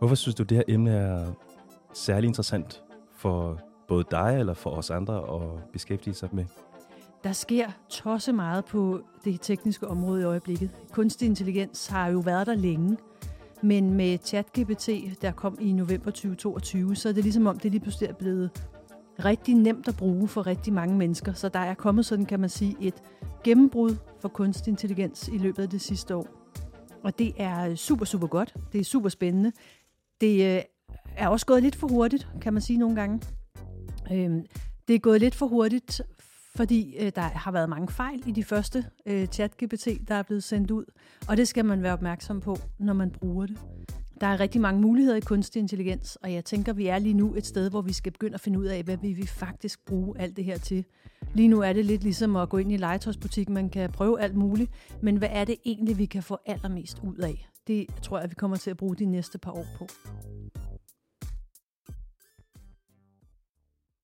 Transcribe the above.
Hvorfor synes du, det her emne er særlig interessant for både dig eller for os andre at beskæftige sig med? Der sker tosse meget på det tekniske område i øjeblikket. Kunstig intelligens har jo været der længe, men med ChatGPT, der kom i november 2022, så er det ligesom om, det lige pludselig er blevet rigtig nemt at bruge for rigtig mange mennesker. Så der er kommet sådan, kan man sige, et gennembrud for kunstig intelligens i løbet af det sidste år. Og det er super, super godt. Det er super spændende. Det øh, er også gået lidt for hurtigt, kan man sige nogle gange. Øhm, det er gået lidt for hurtigt, fordi øh, der har været mange fejl i de første øh, chat-GPT, der er blevet sendt ud. Og det skal man være opmærksom på, når man bruger det. Der er rigtig mange muligheder i kunstig intelligens, og jeg tænker, vi er lige nu et sted, hvor vi skal begynde at finde ud af, hvad vi vil faktisk bruge alt det her til. Lige nu er det lidt ligesom at gå ind i legetøjsbutikken, man kan prøve alt muligt, men hvad er det egentlig, vi kan få allermest ud af? Det tror jeg, vi kommer til at bruge de næste par år på.